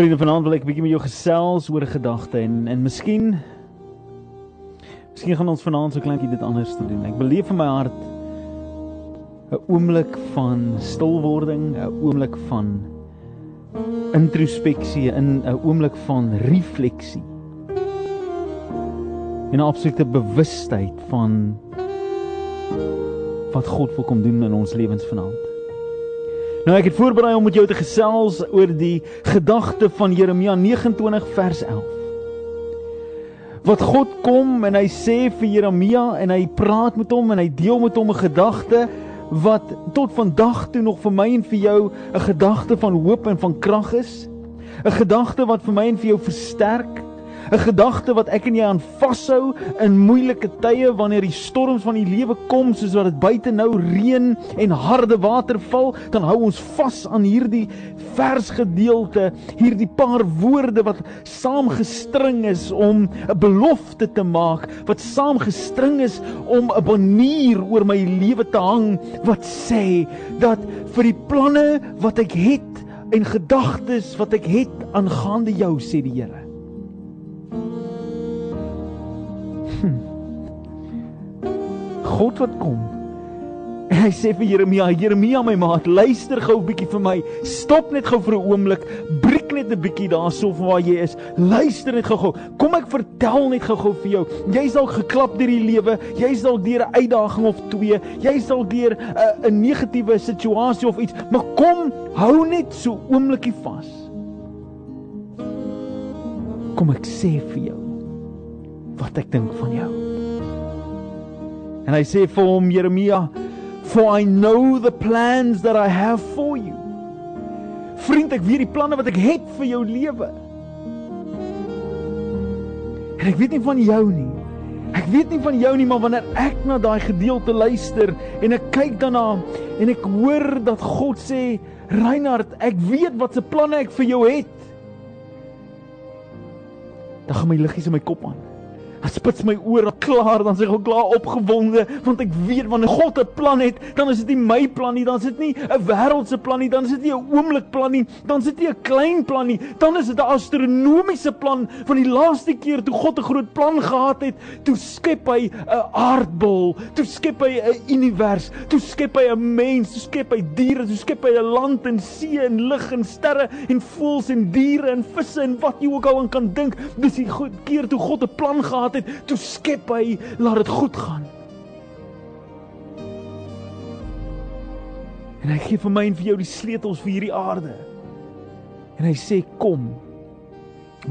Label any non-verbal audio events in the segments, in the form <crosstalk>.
Vriende, vanaand wil ek 'n bietjie met jou gesels oor 'n gedagte en en miskien miskien gaan ons vanaand so kleintjie dit anders te doen. Ek beleef in my hart 'n oomblik van stilwording, 'n oomblik van introspeksie, 'n 'n oomblik van refleksie. En 'n absolute bewustheid van wat God wil kom doen in ons lewens vanaand. Nou ek het voorberei om met jou te gesels oor die gedagte van Jeremia 29 vers 11. Wat God kom en hy sê vir Jeremia en hy praat met hom en hy deel met hom 'n gedagte wat tot vandag toe nog vir my en vir jou 'n gedagte van hoop en van krag is. 'n Gedagte wat vir my en vir jou versterk 'n gedagte wat ek en jy aan vashou in moeilike tye wanneer die storms van die lewe kom soos wat dit buite nou reën en harde water val, dan hou ons vas aan hierdie versgedeelte, hierdie paar woorde wat saamgestring is om 'n belofte te maak, wat saamgestring is om 'n banier oor my lewe te hang wat sê dat vir die planne wat ek het en gedagtes wat ek het aangaande jou sê die Here God wat kom. En hy sê vir Jeremia, Jeremia my maat, luister gou 'n bietjie vir my. Stop net gou vir 'n oomblik. Breek net 'n bietjie daarso van waar jy is. Luister net gou-gou. Kom ek vertel net gou-gou vir jou. Jy's dalk geklap deur die lewe. Jy's dalk deur 'n uitdaging of twee. Jy's dalk deur 'n 'n negatiewe situasie of iets. Maar kom, hou net so oomblikie vas. Kom ek sê vir jou wat ek dink van jou. En hy sê vir hom Jeremia, "For I know the plans that I have for you." Vriend, ek weet die planne wat ek het vir jou lewe. En ek weet nie van jou nie. Ek weet nie van jou nie, maar wanneer ek na daai gedeelte luister en ek kyk daarna en ek hoor dat God sê, "Reinhard, ek weet wat se planne ek vir jou het." Dan gaan my liggies in my kop aan. Dan spits my oor al klaar, dan sê ek al klaar opgewonde, want ek weet wanneer God 'n plan het, dan is dit nie my plan nie, dan is dit nie 'n wêreldse plan nie, dan is dit nie 'n oomblik plan nie, dan is dit nie 'n klein plan nie, dan is dit 'n astronomiese plan van die laaste keer toe God 'n groot plan gehad het, toe skep hy 'n aardbol, toe skep hy 'n univers, toe skep hy 'n mens, toe skep hy diere, toe skep hy 'n land en see en lug en sterre en voëls en diere en visse en wat jy ook al kan dink. Dis die keer toe God 'n plan gehad gehad het, toe skep hy laat dit goed gaan. En hy gee vir my en vir jou die sleutels vir hierdie aarde. En hy sê kom.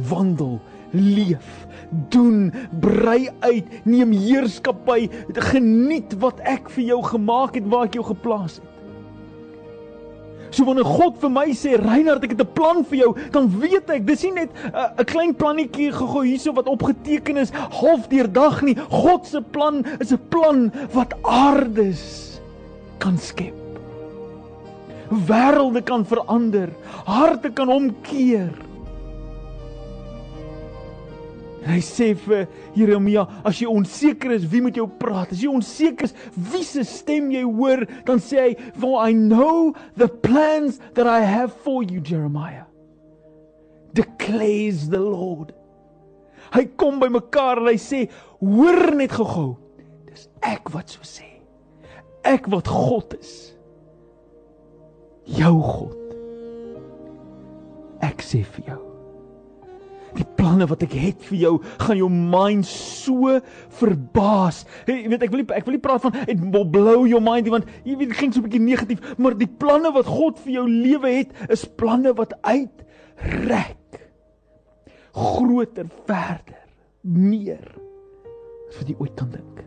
Wandel, leef, doen, brei uit, neem heerskappy, geniet wat ek vir jou gemaak het, waar ek jou geplaas het. So wanneer God vir my sê Reinhard ek het 'n plan vir jou, dan weet ek dis nie net 'n uh, klein plannetjie gegooi hierso wat opgeteken is half deur dag nie. God se plan is 'n plan wat aardes kan skep. Wêrelde kan verander, harte kan omkeer. Hy sê vir Jeremia, as jy onseker is wie met jou praat, as jy onseker is wie se stem jy hoor, dan sê hy, "For I know the plans that I have for you, Jeremiah." Declares the Lord. Hy kom by mekaar en hy sê, "Hoor net gou-gou. Dis ek wat so sê. Ek wat God is. Jou God. Ek sê vir jou die planne wat ek het vir jou gaan jou mind so verbaas. Jy weet ek wil nie ek wil nie praat van it will blow your mind want jy weet dit klink so 'n bietjie negatief, maar die planne wat God vir jou lewe het is planne wat uitrek. Groter, verder, meer as wat jy ooit kan dink.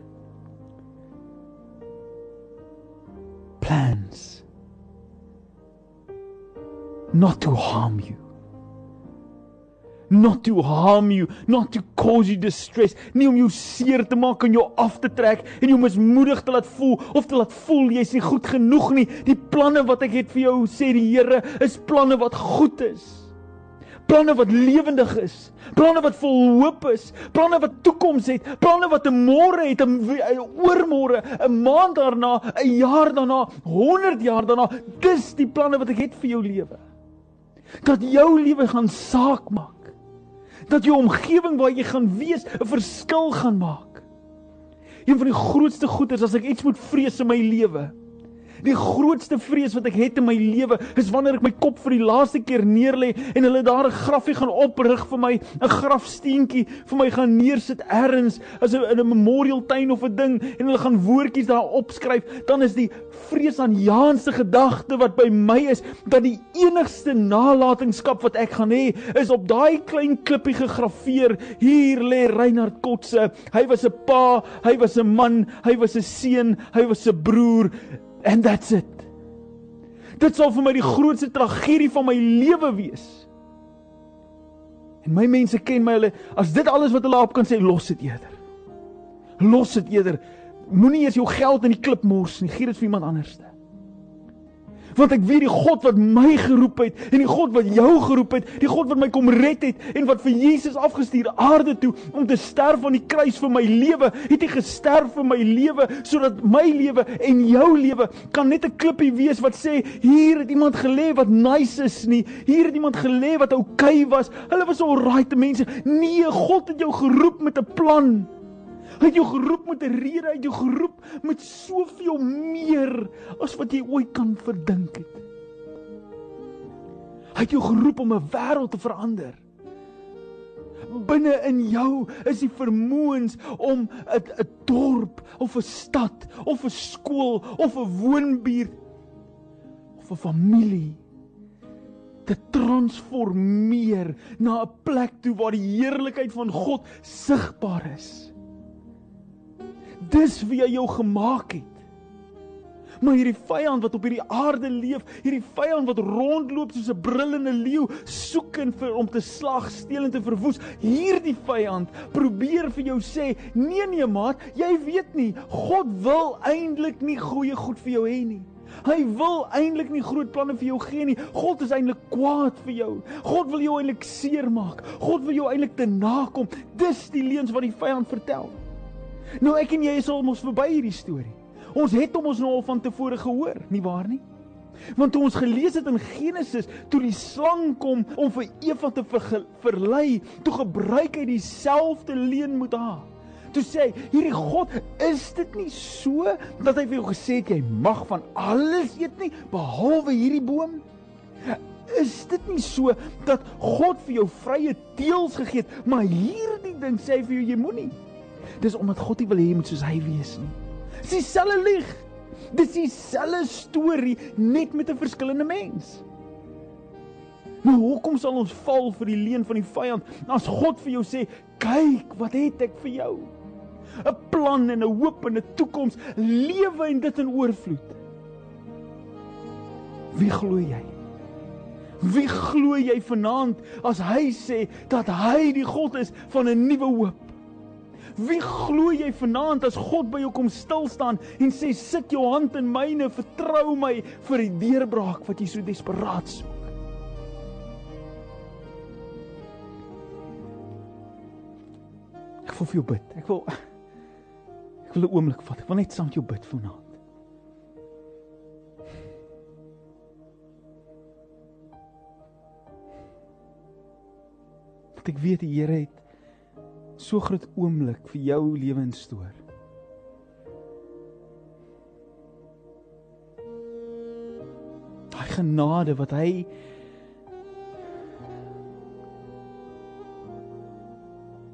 Plans not to harm you not to harm you, not to cause you distress, nie om jou seer te maak en jou af te trek en jou mismoedig te laat voel of te laat voel jy's nie goed genoeg nie. Die planne wat ek het vir jou, sê die Here, is planne wat goed is. Planne wat lewendig is, planne wat vol hoop is, planne wat toekoms het, planne wat 'n môre het, 'n oormôre, 'n maand daarna, 'n jaar daarna, 100 jaar daarna. Dis die planne wat ek het vir jou lewe. Dat jou lewe gaan saak maak. Dat jou omgewing waar jy gaan wees 'n verskil gaan maak. Een van die grootste goeders as ek iets moet vrees in my lewe, Die grootste vrees wat ek het in my lewe is wanneer ek my kop vir die laaste keer neerlê en hulle daar 'n grafie gaan oprig vir my, 'n grafsteentjie vir my gaan neersit elders as 'n memorial tuin of 'n ding en hulle gaan woordjies daar opskryf, dan is die vrees aan Jaanse gedagte wat by my is dat die enigste nalatenskap wat ek gaan hê is op daai klein klippie gegraveer. Hier lê Reinhard Kotse. Hy was 'n pa hy was 'n man hy was 'n seun hy was 'n broer And that's it. Dit sal vir my die grootste tragedie van my lewe wees. En my mense ken my hulle as dit alles wat hulle op kan sê los dit eerder. Los dit eerder. Moenie eers jou geld in die klip mors nie. Gee dit vir iemand anderste want ek weet die God wat my geroep het en die God wat jou geroep het, die God wat my kom red het en wat vir Jesus afgestuur aarde toe om te sterf aan die kruis vir my lewe, het hy gesterf vir my lewe sodat my lewe en jou lewe kan net 'n klippie wees wat sê hier het iemand gelê wat nice is nie, hier het iemand gelê wat oukei okay was. Hulle was alright mense. Nee, God het jou geroep met 'n plan. Hy het jou geroep met 'n rede, hy het jou geroep met soveel meer as wat jy ooit kan verdink het. Hy het jou geroep om 'n wêreld te verander. Binne in jou is die vermoëns om 'n dorp of 'n stad of 'n skool of 'n woonbuurt of 'n familie te transformeer na 'n plek toe waar die heerlikheid van God sigbaar is. Dis wie hy jou gemaak het. Maar hierdie vyand wat op hierdie aarde leef, hierdie vyand wat rondloop soos 'n brullende leeu, soekend vir om te slag, steel en te verwoes, hierdie vyand probeer vir jou sê, "Nee nee maat, jy weet nie, God wil eintlik nie goeie goed vir jou hê nie." Hy wil eintlik nie groot planne vir jou gee nie. God is eintlik kwaad vir jou. God wil jou eintlik seermaak. God wil jou eintlik te nakom. Dis die leuns wat die vyand vertel. Nou ek en jy is almos verby hierdie storie. Ons het hom ons nou al van tevore gehoor, nie waar nie? Want toe ons gelees het in Genesis, toe die slang kom om vir Eva te verlei, toe gebruik hy dieselfde leuen met haar. Toe sê hy, hierdie God, is dit nie so dat hy vir jou gesê het jy mag van alles eet nie behalwe hierdie boom? Is dit nie so dat God vir jou vrye teels gegee het, maar hierdie ding sê hy vir jou jy moenie? Dis omdat God nie wil hê jy moet soos hy wees nie. Dis dieselfde lieg. Dis dieselfde storie net met 'n verskillende mens. Nou hoekom sal ons val vir die leuen van die vyand as God vir jou sê, "Kyk, wat het ek vir jou? 'n Plan en 'n hoop en 'n toekoms, lewe en dit in oorvloed." Wie glo jy? Wie glo jy vanaand as hy sê dat hy die God is van 'n nuwe hoop? Wie glo jy vanaand as God by jou kom stil staan en sê sit jou hand in myne, vertrou my vir die deurbraak wat jy so desperaat soek? Ek wil vir jou bid. Ek wil ek wil 'n oomblik vat. Ek wil net saam met jou bid vanaand. Want ek weet die Here het so groot oomblik vir jou lewensstoor. Daai genade wat hy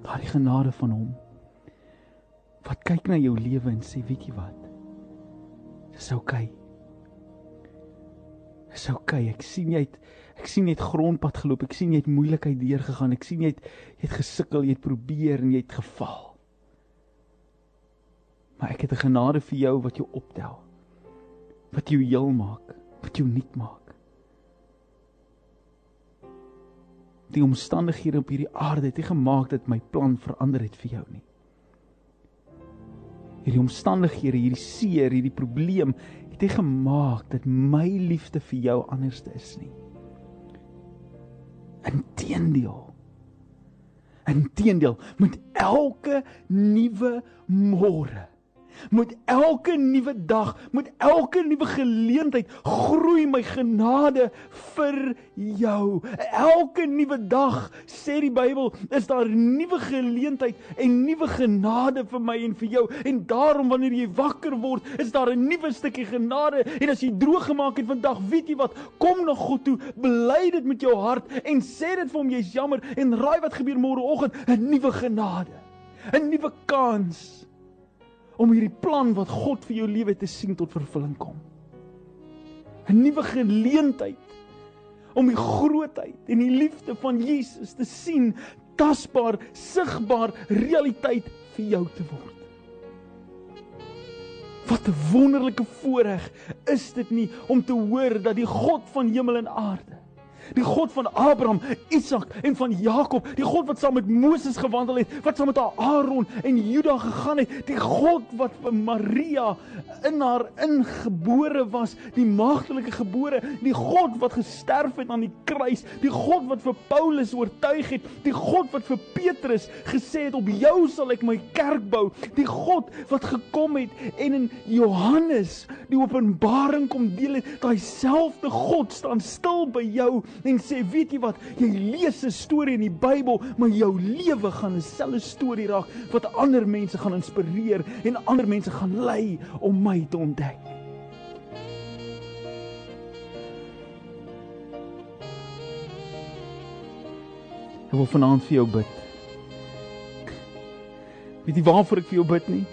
daai genade van hom wat kyk na jou lewe en sê weet jy wat? Dis oukei. Okay. Dis oukei. Okay. Ek sien jy het Ek sien jy het grondpad geloop. Ek sien jy het moeilikheid deurgegaan. Ek sien jy het jy het gesukkel, jy het probeer en jy het geval. Maar ek het 'n genade vir jou wat jou optel. Wat jou heel maak, wat jou nuut maak. Die omstandighede op hierdie aarde het nie gemaak dat my plan verander het vir jou nie. Hierdie omstandighede, hierdie seer, hierdie probleem het nie gemaak dat my liefde vir jou anders is nie. Inteendeel. Inteendeel, met elke nuwe môre, Met elke nuwe dag, met elke nuwe geleentheid groei my genade vir jou. Elke nuwe dag, sê die Bybel, is daar nuwe geleentheid en nuwe genade vir my en vir jou. En daarom wanneer jy wakker word, is daar 'n nuwe stukkie genade. En as jy droog gemaak het vandag, weet jy wat? Kom na God toe, bely dit met jou hart en sê dit vir hom jy's jammer en raai wat gebeur môreoggend? 'n Nuwe genade. 'n Nuwe kans om hierdie plan wat God vir jou lewe te sien tot vervulling kom. 'n Nuwe geleentheid om die grootheid en die liefde van Jesus te sien, tasbaar, sigbaar realiteit vir jou te word. Wat 'n wonderlike voorreg is dit nie om te hoor dat die God van hemel en aarde Die God van Abraham, Isak en van Jakob, die God wat saam met Moses gewandel het, wat saam met Aaron en Juda gegaan het, die God wat vir Maria in haar ingebore was, die maagdelike gebore, die God wat gesterf het aan die kruis, die God wat vir Paulus oortuig het, die God wat vir Petrus gesê het op jou sal ek my kerk bou, die God wat gekom het en in Johannes die openbaring kom deel het, daai selfde God staan stil by jou en sê weet jy wat jy lees 'n storie in die Bybel maar jou lewe gaan 'n selfe storie raak wat ander mense gaan inspireer en ander mense gaan lei om my te ontdek Ek wil vanaand vir jou bid. Weet jy waarvoor ek vir jou bid nie?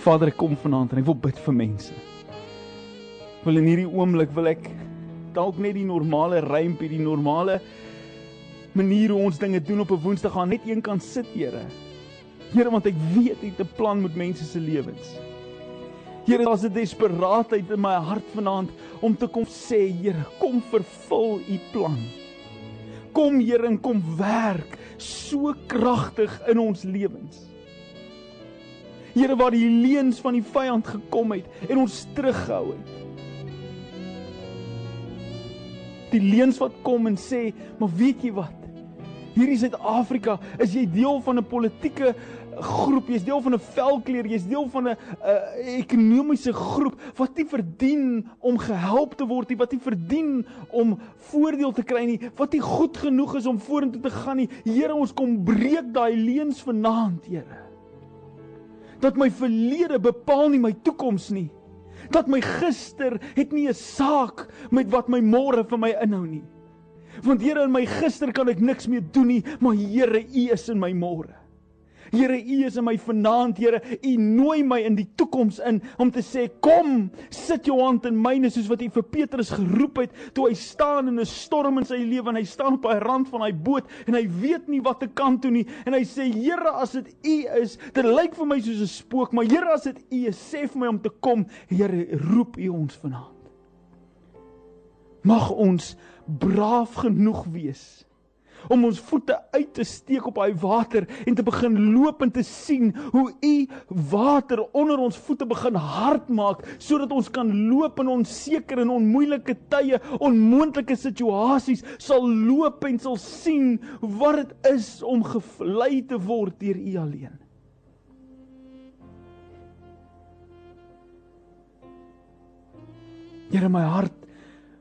Vader, ek kom vanaand en ek wil bid vir mense wil in hierdie oomblik wil ek dalk net die normale rympie, die normale manier hoe ons dinge doen op 'n Woensdag gaan net een kan sit, Here. Here, want ek weet jy het 'n plan met mense se lewens. Here, daar's 'n desperaatheid in my hart vanaand om te kom sê, Here, kom vervul u plan. Kom Here en kom werk so kragtig in ons lewens. Here waar die leuns van die vyand gekom het en ons teruggehou het. Die leuns wat kom en sê, maar weet jy wat? Hier in Suid-Afrika is jy deel van 'n politieke groep, jy's deel van 'n velkleur, jy's deel van 'n uh, ekonomiese groep wat nie verdien om gehelp te word nie, wat nie verdien om voordeel te kry nie, wat nie goed genoeg is om vorentoe te gaan nie. Here, ons kom breek daai leuns vanaand, Here. Dat my verlede bepaal nie my toekoms nie dat my gister het nie 'n saak met wat my môre vir my inhou nie. Want Here in my gister kan ek niks meer doen nie, maar Here U is in my môre. Here, U is in my vanaand, Here. U nooi my in die toekoms in om te sê, "Kom, sit jou hand in myne soos wat U vir Petrus geroep het toe hy staan in 'n storm in sy lewe en hy staan op die rand van daai boot en hy weet nie wat te kan toe nie en hy sê, "Here, as dit U is, dit lyk vir my soos 'n spook, maar Here, as dit U is, sê vir my om te kom." Here, roep U ons vanaand. Mag ons braaf genoeg wees om ons voete uit te steek op daai water en te begin loop en te sien hoe u water onder ons voete begin hard maak sodat ons kan loop in onseker en onmoeilike tye, onmoontlike situasies sal loop en sal sien wat dit is om gevlei te word deur u alleen. Here my hart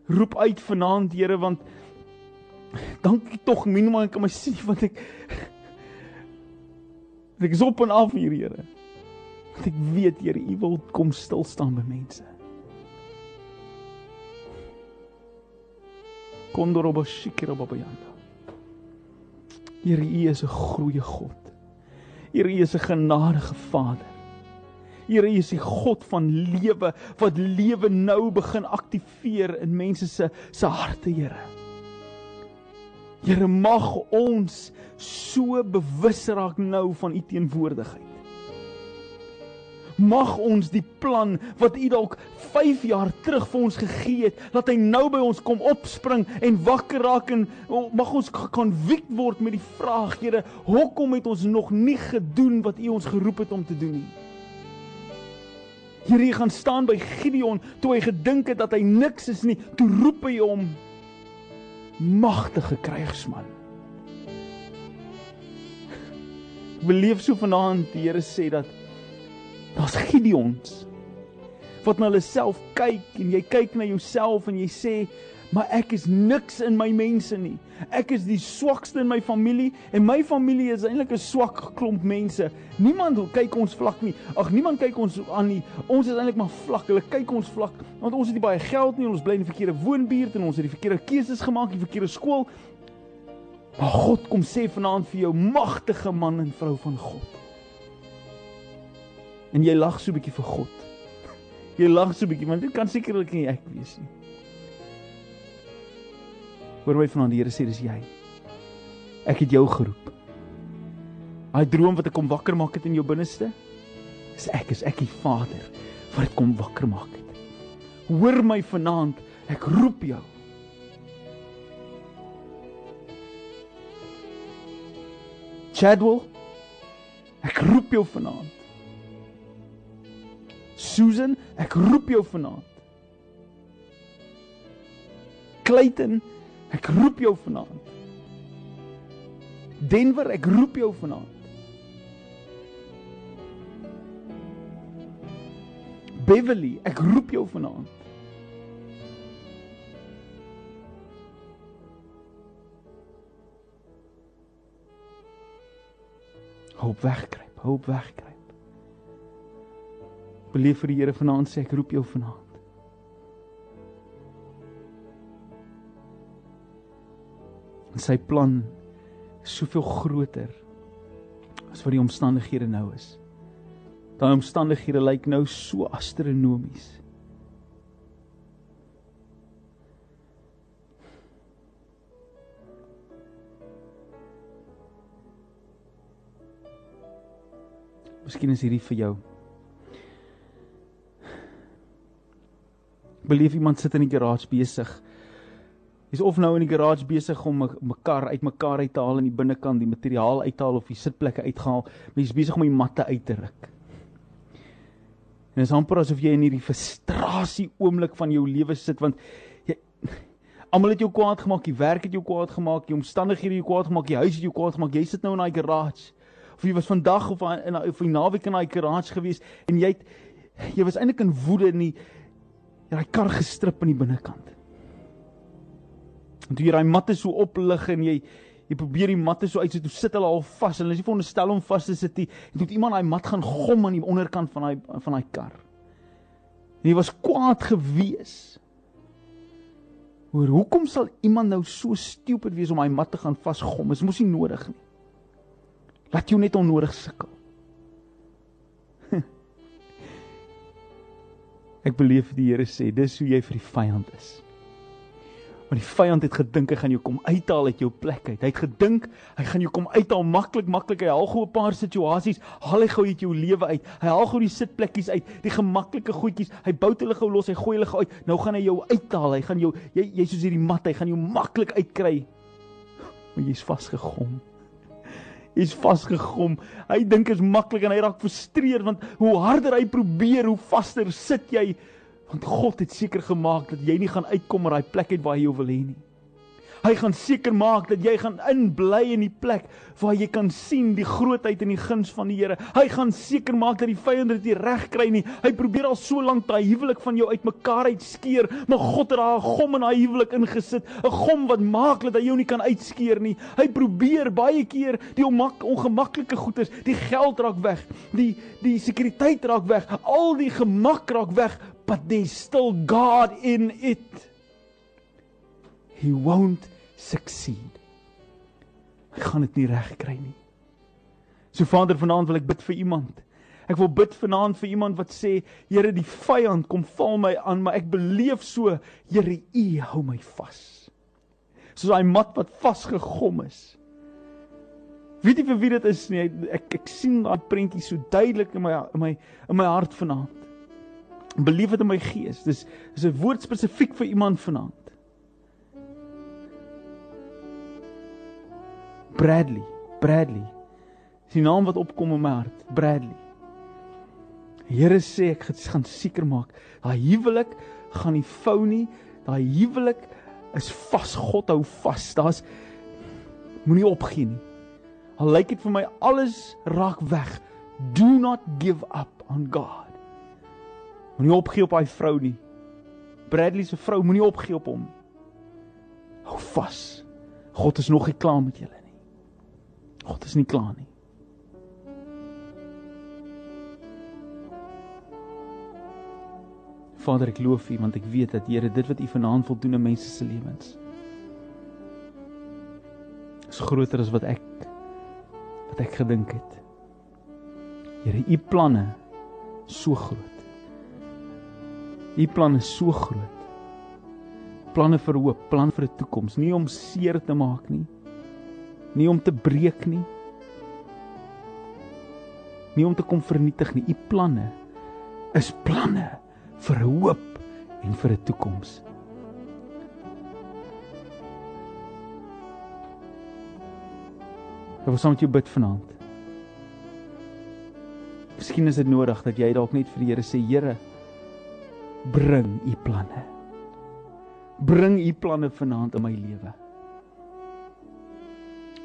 roep uit vanaand Here want Dankie tog minimaal kan my sien want ek ek is op en af hier Here. Want ek weet Here, U wil kom stil staan by mense. Kondorobo shikira babayanda. Here, U is 'n goeie God. Here, U is 'n genadige Vader. Here, U is die God van lewe wat lewe nou begin aktiveer in mense se se harte, Here. Here mag ons so bewus raak nou van u teenwoordigheid. Mag ons die plan wat u dalk 5 jaar terug vir ons gegee het, laat hy nou by ons kom opspring en wakker raak en mag ons kan wik word met die vraag, Here, hoekom het ons nog nie gedoen wat u ons geroep het om te doen nie? Here, hy gaan staan by Gideon toe hy gedink het dat hy niks is nie, toe roep hy hom magtige krygsman. Ek beleef so vanaand die Here sê dat daar's Gideons wat na hulle self kyk en jy kyk na jouself en jy sê maar ek is niks in my mense nie. Ek is die swakste in my familie en my familie is eintlik 'n swak klomp mense. Niemand kyk ons vlak nie. Ag niemand kyk ons aan nie. Ons is eintlik maar vlak. Hulle kyk ons vlak want ons het nie baie geld nie. Ons bly in die verkeerde woonbuurt en ons het die verkeerde keuses gemaak, die verkeerde skool. Maar God kom sê vanaand vir jou magtige man en vrou van God. En jy lag so 'n bietjie vir God. <laughs> Jy lag so 'n bietjie want dit kan sekerlik nie ek wees nie. Hoor my vanaand die Here sê dis jy. Ek het jou geroep. Daai droom wat ek kom wakker maak het in jou binneste, is ek is ek die Vader wat dit kom wakker maak het. Hoor my vanaand, ek roep jou. Chadwell, ek roep jou vanaand. Susan, ek roep jou vanaand. Clayton, ek roep jou vanaand. Denver, ek roep jou vanaand. Beverly, ek roep jou vanaand. hoop wegkruip, hoop wegkruip. Beleef vir die Here vanaand sê ek roep jou vanaand. En sy plan soveel groter as wat die omstandighede nou is. Daai omstandighede lyk nou so astronomies. Miskien is hierdie vir jou. Beleef iemand sit in die garage besig. Hy's of nou in die garage besig om 'n kar uitmekaar uit te haal in die binnekant, die materiaal uit te haal of die sitplekke uitgehaal. Hy's besig om die matte uit te ruk. En dit is amper asof jy in hierdie frustrasie oomblik van jou lewe sit want jy almal het jou kwaad gemaak, die werk het jou kwaad gemaak, die omstandighede het jou kwaad gemaak, die huis het jou kwaad gemaak. Jy sit nou in daai garage of jy was vandag of in of die naweek in daai garage gewees en jy het jy was eintlik in woede in die daai kar gestrip aan die binnekant. En toe jy daai matte so oplig en jy jy probeer die matte so uit so toe sit hulle al vas en hulle is nie veronderstel om vas te sit nie. En toe het iemand daai mat gaan gom aan die onderkant van daai van daai kar. En jy was kwaad gewees. Hoor, hoekom sal iemand nou so stupid wees om daai mat te gaan vasgom? Dit mos nie nodig nie. Laat jou net onnodig sukkel. <laughs> Ek beleef die Here sê, dis hoe jy vir die vyand is. Want die vyand het gedink hy gaan jou kom uithaal uit jou plek uit. Hy het gedink hy gaan jou kom uithaal maklik maklik. Hy haal gou 'n paar situasies, haal hy gou uit jou lewe uit. Hy haal gou die sitplekkies uit, die gemaklike goedjies. Hy bou hulle gou los, hy gooi hulle uit. Nou gaan hy jou uithaal. Hy gaan jou jy jy's soos hierdie mat, hy gaan jou maklik uitkry. Maar jy's vasgegom. Hy's vasgegom. Hy dink is maklik en hy raak frustreerd want hoe harder hy probeer, hoe vaster sit jy want God het seker gemaak dat jy nie gaan uitkom uit daai plek uit waar hy jou wil hê nie. Hy gaan seker maak dat jy gaan inbly in die plek waar jy kan sien die grootheid en die guns van die Here. Hy gaan seker maak dat die vyand dit nie reg kry nie. Hy probeer al so lank daai huwelik van jou uitmekaar uitskeer, maar God het daar 'n gom in daai huwelik ingesit, 'n gom wat maak dat hy jou nie kan uitskeer nie. Hy probeer baie keer die onmak, ongemaklike goeders, die geld raak weg, die die sekuriteit raak weg, al die gemak raak weg, but there's still God in it he won't succeed. Hy gaan dit nie reg kry nie. So Vader, vanaand wil ek bid vir iemand. Ek wil bid vanaand vir iemand wat sê, Here, die vyand kom val my aan, maar ek beleef so, Here, U hou my vas. Soos daai mat wat vasgegom is. Weet jy vir wie dit is nie? Ek ek sien daai prentjie so duidelik in my in my in my hart vanaand. Beleef dit in my gees. Dis is 'n woord spesifiek vir iemand vanaand. Bradley, Bradley. Dis die naam wat opkom in my hart, Bradley. Here sê ek gaan seker maak, daai huwelik gaan nie vou nie. Daai huwelik is vas. God hou vas. Daar's moenie opgee nie. Al lyk dit vir my alles raak weg. Do not give up on God. Moenie opgee op daai vrou nie. Bradley se vrou moenie opgee op hom. Hou vas. God is nog nie klaar met julle nie. God is nie klaar nie. Vader, ek loof U want ek weet dat Here dit wat U vanaand wil doen in mense se lewens is groter as wat ek wat ek gedink het. Here, U planne so groot. U planne so groot. Planne vir hoop, plan vir 'n toekoms, nie om seer te maak nie. Nie om te breek nie. Nie om te kom vernietig nie. U planne is planne vir hoop en vir 'n toekoms. Ek wil saam met jou bid vanaand. Miskien is dit nodig dat jy dalk net vir die Here sê, Here, bring u planne. Bring u planne vanaand in my lewe.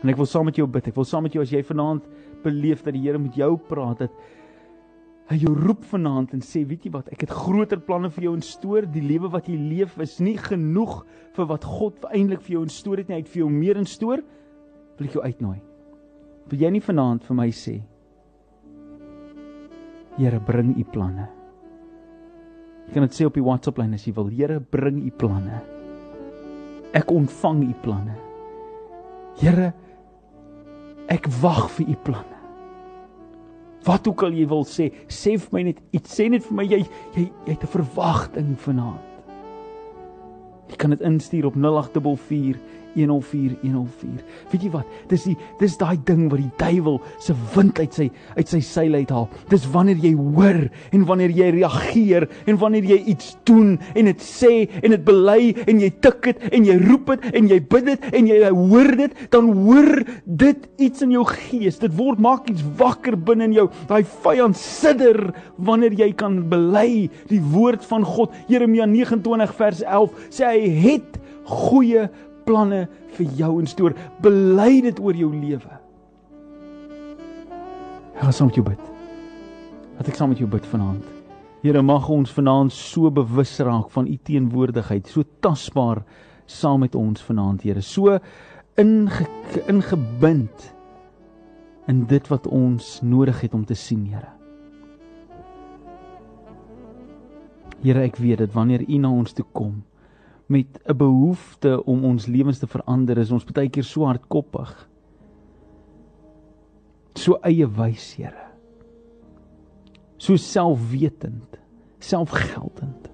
En ek wil saam met jou bid. Ek wil saam met jou as jy vanaand beleef dat die Here met jou praat dat Hy jou roep vanaand en sê, weet jy wat, ek het groter planne vir jou instoor. Die lewe wat jy leef is nie genoeg vir wat God eintlik vir jou instoor het nie. Hy het vir jou meer instoor. Wil ek jou uitnooi. Wil jy nie vanaand vir my sê, Here, bring u planne. Jy kan dit sê op die WhatsApp lyn as jy wil. Here, bring u planne. Ek ontvang u planne. Here, ek wag vir u planne. Wat ook al jy wil sê, sê vir my net iets, sê net vir my jy jy jy het 'n verwagting vanaand. Jy kan dit instuur op 0844 104104. Weet jy wat? Dis die dis daai ding wat die duiwel se wind uit sy uit sy seil uithaal. Dis wanneer jy hoor en wanneer jy reageer en wanneer jy iets doen en dit sê en dit bely en jy tik dit en jy roep dit en jy bid dit en jy hoor dit, dan hoor dit iets in jou gees. Dit word maak iets wakker binne in jou. Daai vyand sidder wanneer jy kan bely die woord van God. Jeremia 29 vers 11 sê hy het goeie planne vir jou instoor. Bely dit oor jou lewe. Ek gaan saam met jou bid. Wat ek saam met jou bid vanaand. Here mag ons vanaand so bewus raak van u teenwoordigheid, so tasbaar saam met ons vanaand, Here. So inge, ingebind in dit wat ons nodig het om te sien, Here. Here, ek weet dat wanneer u na ons toe kom, met 'n behoefte om ons lewens te verander is ons baie keer so hardkoppig. So eie wys, Here. So selfwetend, selfgeldend.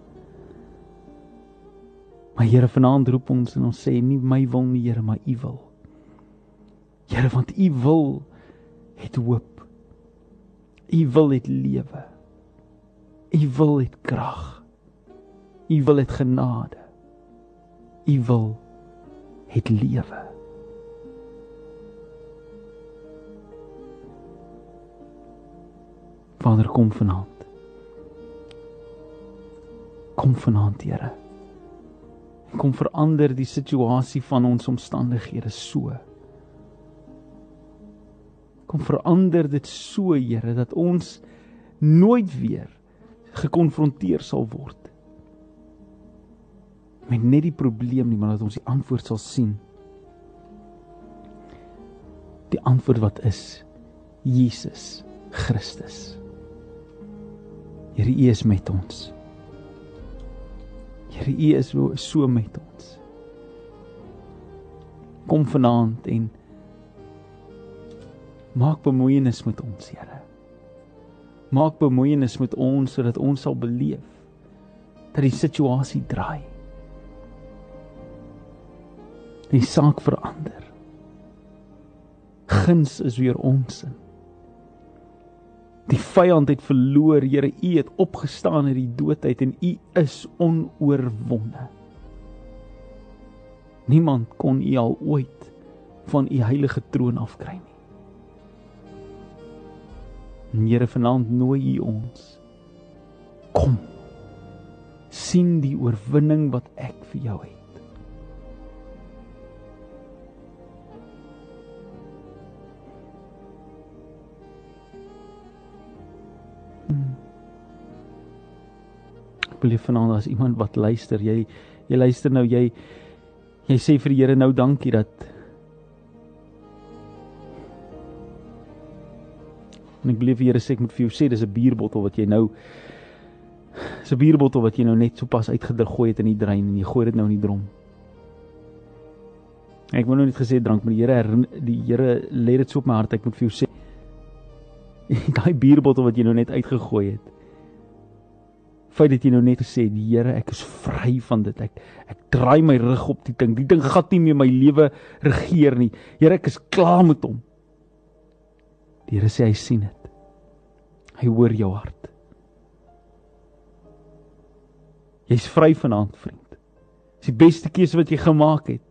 Maar Here vanaand roep ons en ons sê nie my wil nie, Here, maar U wil. Here, want U wil het hoop. U wil het lewe. U wil het krag. U wil het genade. U wil het lewe. Vader kom vanaand. Kom vanaand, Here. Kom verander die situasie van ons omstandighede so. Kom verander dit so, Here, dat ons nooit weer gekonfronteer sal word met net die probleem nie, maar dat ons die antwoord sal sien. Die antwoord wat is Jesus Christus. Here U is met ons. Here U is so met ons. Kom vanaand en maak bemoeienis met ons, Here. Maak bemoeienis met ons sodat ons sal beleef dat die situasie draai die saak verander. Guns is weer ons in. Die vyand het verloor, Here, U het opgestaan uit die dood uit en U is onoorwonde. Niemand kon U al ooit van U heilige troon afkry nie. En Here, vanaand nooi U ons. Kom. sien die oorwinning wat ek vir jou het. Beleef vanaand as iemand wat luister, jy jy luister nou, jy jy sê vir die Here nou dankie dat En ek beleef die Here sê ek moet vir jou sê dis 'n bierbottel wat jy nou dis 'n bierbottel wat jy nou net sopas uitgegooi het in die drein en jy gooi dit nou in die drom. Ek wou nou net gesê drank met die Here die Here lê dit so op my hart ek moet vir jou sê <laughs> daai bierbottel wat jy nou net uitgegooi het feit dat jy nou net gesê die Here ek is vry van dit. Ek ek draai my rug op die ding. Die ding gaan nie meer my lewe regeer nie. Here ek is klaar met hom. Die Here sê hy sien dit. Hy hoor jou hart. Jy's vry vanaand vriend. Dis die beste keuse wat jy gemaak het.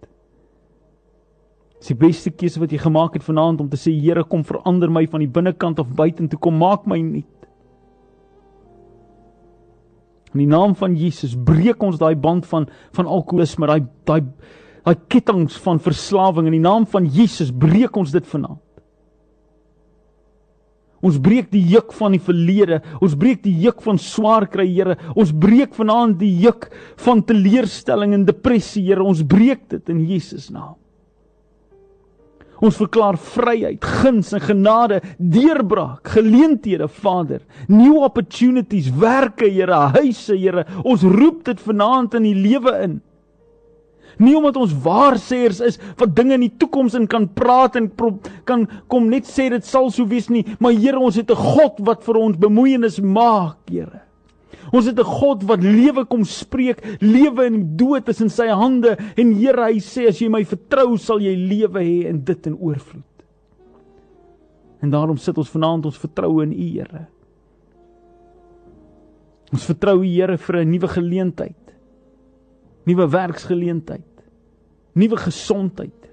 Dis die beste keuse wat jy gemaak het vanaand om te sê Here kom verander my van die binnekant af buitentoe kom maak my nuut In die naam van Jesus breek ons daai band van van alkoholisme, daai daai daai kettinge van verslawing in die naam van Jesus breek ons dit vanaand. Ons breek die juk van die verlede, ons breek die juk van swaar kry, Here. Ons breek vanaand die juk van teleurstelling en depressie, Here. Ons breek dit in Jesus naam. Ons verklaar vryheid, guns en genade, deurbraak, geleenthede, Vader, new opportunities, werke, Here, huise, Here. Ons roep dit vanaand in die lewe in. Nie omdat ons waarsêers is wat dinge in die toekoms in kan praat en kan kom net sê dit sal so wees nie, maar Here, ons het 'n God wat vir ons bemoeienis maak, Here. Ons het 'n God wat lewe kom spreek, lewe en dood is in sy hande en Here hy sê as jy my vertrou sal jy lewe hê en dit in oorvloed. En daarom sit ons vanaand ons vertroue in U Here. Ons vertrou U Here vir 'n nuwe geleentheid. Nuwe werksgeleentheid. Nuwe gesondheid.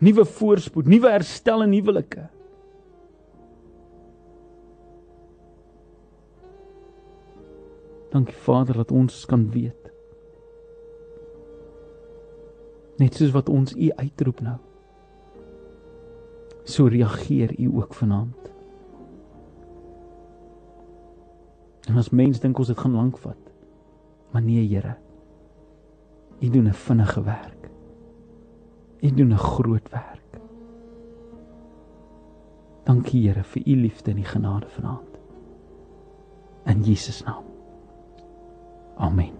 Nuwe voorspoed, nuwe herstel in huwelike. Dankie Vader dat ons kan weet. Net soos wat ons U uitroep nou. So reageer U ook vanaand. En as mens dink ons dit gaan lank vat. Maar nee Here. U doen 'n vinnige werk. U doen 'n groot werk. Dankie Here vir U liefde en U genade vanaand. In Jesus naam. 阿弥